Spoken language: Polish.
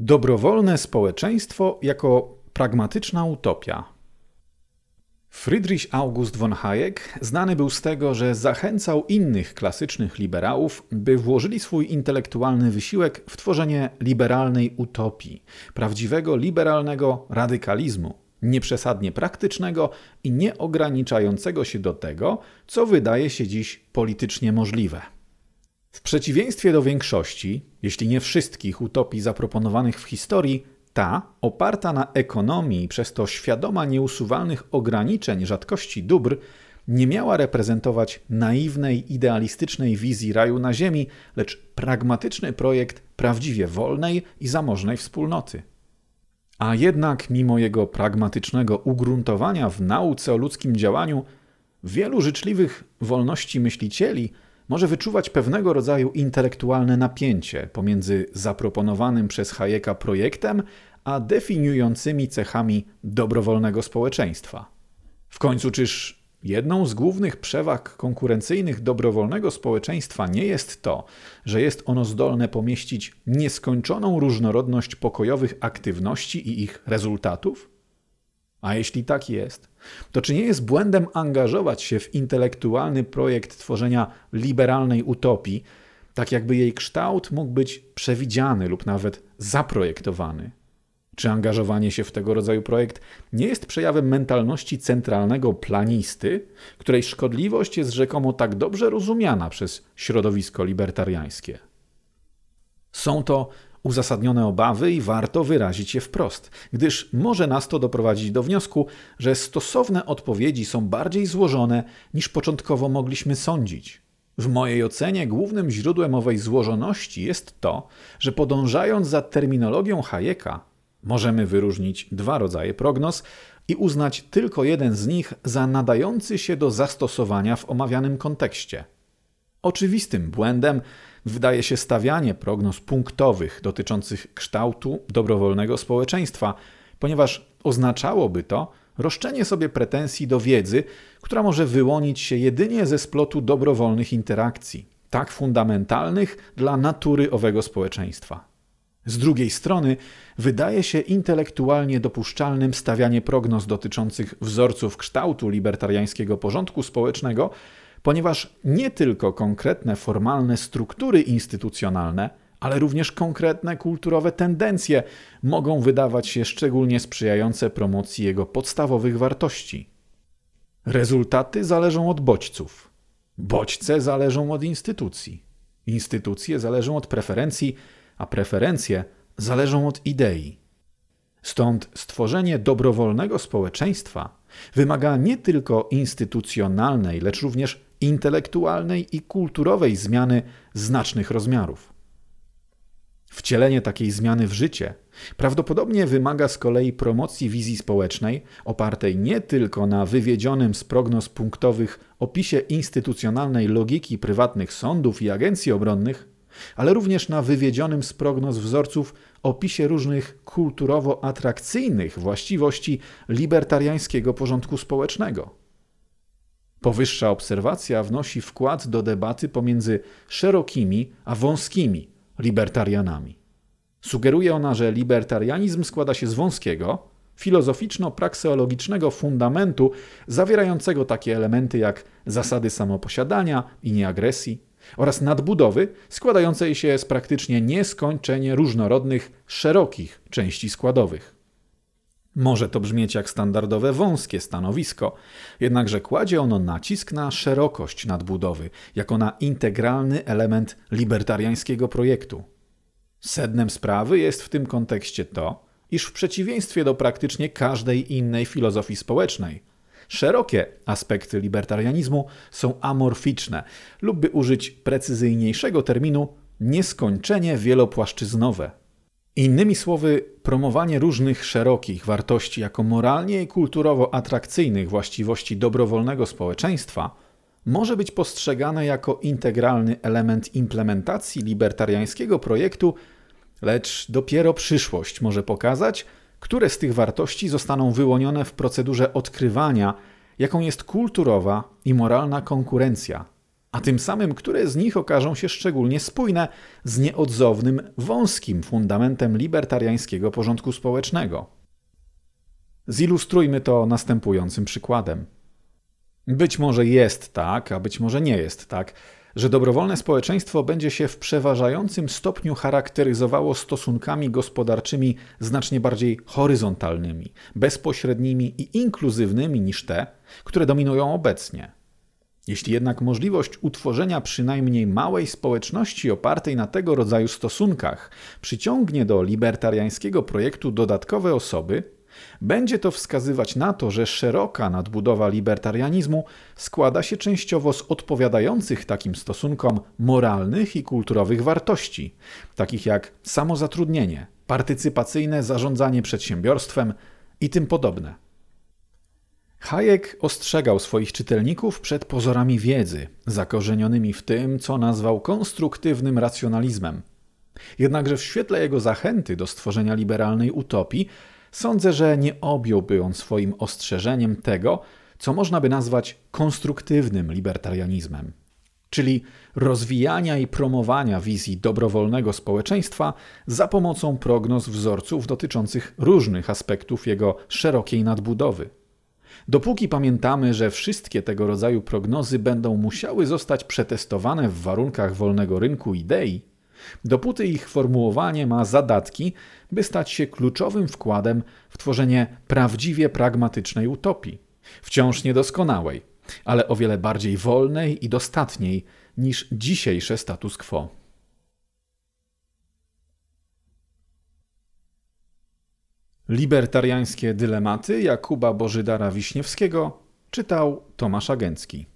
Dobrowolne społeczeństwo jako pragmatyczna utopia. Friedrich August von Hayek znany był z tego, że zachęcał innych klasycznych liberałów, by włożyli swój intelektualny wysiłek w tworzenie liberalnej utopii, prawdziwego liberalnego radykalizmu, nieprzesadnie praktycznego i nieograniczającego się do tego, co wydaje się dziś politycznie możliwe. W przeciwieństwie do większości, jeśli nie wszystkich utopii zaproponowanych w historii, ta, oparta na ekonomii i przez to świadoma nieusuwalnych ograniczeń rzadkości dóbr, nie miała reprezentować naiwnej, idealistycznej wizji raju na ziemi, lecz pragmatyczny projekt prawdziwie wolnej i zamożnej wspólnoty. A jednak, mimo jego pragmatycznego ugruntowania w nauce o ludzkim działaniu, wielu życzliwych wolności myślicieli może wyczuwać pewnego rodzaju intelektualne napięcie pomiędzy zaproponowanym przez Hayeka projektem a definiującymi cechami dobrowolnego społeczeństwa. W końcu, czyż jedną z głównych przewag konkurencyjnych dobrowolnego społeczeństwa nie jest to, że jest ono zdolne pomieścić nieskończoną różnorodność pokojowych aktywności i ich rezultatów? A jeśli tak jest, to czy nie jest błędem angażować się w intelektualny projekt tworzenia liberalnej utopii, tak jakby jej kształt mógł być przewidziany lub nawet zaprojektowany? Czy angażowanie się w tego rodzaju projekt nie jest przejawem mentalności centralnego planisty, której szkodliwość jest rzekomo tak dobrze rozumiana przez środowisko libertariańskie? Są to uzasadnione obawy i warto wyrazić je wprost, gdyż może nas to doprowadzić do wniosku, że stosowne odpowiedzi są bardziej złożone niż początkowo mogliśmy sądzić. W mojej ocenie głównym źródłem owej złożoności jest to, że podążając za terminologią Hayeka, możemy wyróżnić dwa rodzaje prognoz i uznać tylko jeden z nich za nadający się do zastosowania w omawianym kontekście. Oczywistym błędem wydaje się stawianie prognoz punktowych dotyczących kształtu dobrowolnego społeczeństwa, ponieważ oznaczałoby to roszczenie sobie pretensji do wiedzy, która może wyłonić się jedynie ze splotu dobrowolnych interakcji, tak fundamentalnych dla natury owego społeczeństwa. Z drugiej strony, wydaje się intelektualnie dopuszczalnym stawianie prognoz dotyczących wzorców kształtu libertariańskiego porządku społecznego, ponieważ nie tylko konkretne formalne struktury instytucjonalne, ale również konkretne kulturowe tendencje mogą wydawać się szczególnie sprzyjające promocji jego podstawowych wartości. Rezultaty zależą od bodźców. Bodźce zależą od instytucji. Instytucje zależą od preferencji, a preferencje zależą od idei. Stąd stworzenie dobrowolnego społeczeństwa wymaga nie tylko instytucjonalnej, lecz również intelektualnej i kulturowej zmiany znacznych rozmiarów. Wcielenie takiej zmiany w życie prawdopodobnie wymaga z kolei promocji wizji społecznej opartej nie tylko na wywiedzionym z prognoz punktowych opisie instytucjonalnej logiki prywatnych sądów i agencji obronnych, ale również na wywiedzionym z prognoz wzorców opisie różnych kulturowo atrakcyjnych właściwości libertariańskiego porządku społecznego. Powyższa obserwacja wnosi wkład do debaty pomiędzy szerokimi a wąskimi libertarianami. Sugeruje ona, że libertarianizm składa się z wąskiego, filozoficzno-prakseologicznego fundamentu zawierającego takie elementy jak zasady samoposiadania i nieagresji oraz nadbudowy składającej się z praktycznie nieskończenie różnorodnych, szerokich części składowych. Może to brzmieć jak standardowe wąskie stanowisko, jednakże kładzie ono nacisk na szerokość nadbudowy, jako na integralny element libertariańskiego projektu. Sednem sprawy jest w tym kontekście to, iż w przeciwieństwie do praktycznie każdej innej filozofii społecznej, szerokie aspekty libertarianizmu są amorficzne, lub by użyć precyzyjniejszego terminu, nieskończenie wielopłaszczyznowe. Innymi słowy, promowanie różnych szerokich wartości jako moralnie i kulturowo atrakcyjnych właściwości dobrowolnego społeczeństwa może być postrzegane jako integralny element implementacji libertariańskiego projektu, lecz dopiero przyszłość może pokazać, które z tych wartości zostaną wyłonione w procedurze odkrywania, jaką jest kulturowa i moralna konkurencja, a tym samym które z nich okażą się szczególnie spójne z nieodzownym, wąskim fundamentem libertariańskiego porządku społecznego. Zilustrujmy to następującym przykładem. Być może jest tak, a być może nie jest tak, że dobrowolne społeczeństwo będzie się w przeważającym stopniu charakteryzowało stosunkami gospodarczymi znacznie bardziej horyzontalnymi, bezpośrednimi i inkluzywnymi niż te, które dominują obecnie. Jeśli jednak możliwość utworzenia przynajmniej małej społeczności opartej na tego rodzaju stosunkach przyciągnie do libertariańskiego projektu dodatkowe osoby, będzie to wskazywać na to, że szeroka nadbudowa libertarianizmu składa się częściowo z odpowiadających takim stosunkom moralnych i kulturowych wartości, takich jak samozatrudnienie, partycypacyjne zarządzanie przedsiębiorstwem i tym podobne. Hayek ostrzegał swoich czytelników przed pozorami wiedzy, zakorzenionymi w tym, co nazwał konstruktywnym racjonalizmem. Jednakże w świetle jego zachęty do stworzenia liberalnej utopii, sądzę, że nie objąłby on swoim ostrzeżeniem tego, co można by nazwać konstruktywnym libertarianizmem, czyli rozwijania i promowania wizji dobrowolnego społeczeństwa za pomocą prognoz wzorców dotyczących różnych aspektów jego szerokiej nadbudowy. Dopóki pamiętamy, że wszystkie tego rodzaju prognozy będą musiały zostać przetestowane w warunkach wolnego rynku idei, dopóty ich formułowanie ma zadatki, by stać się kluczowym wkładem w tworzenie prawdziwie pragmatycznej utopii, wciąż niedoskonałej, ale o wiele bardziej wolnej i dostatniej niż dzisiejsze status quo. Libertariańskie dylematy Jakuba Bożydara Wiśniewskiego czytał Tomasz Agencki.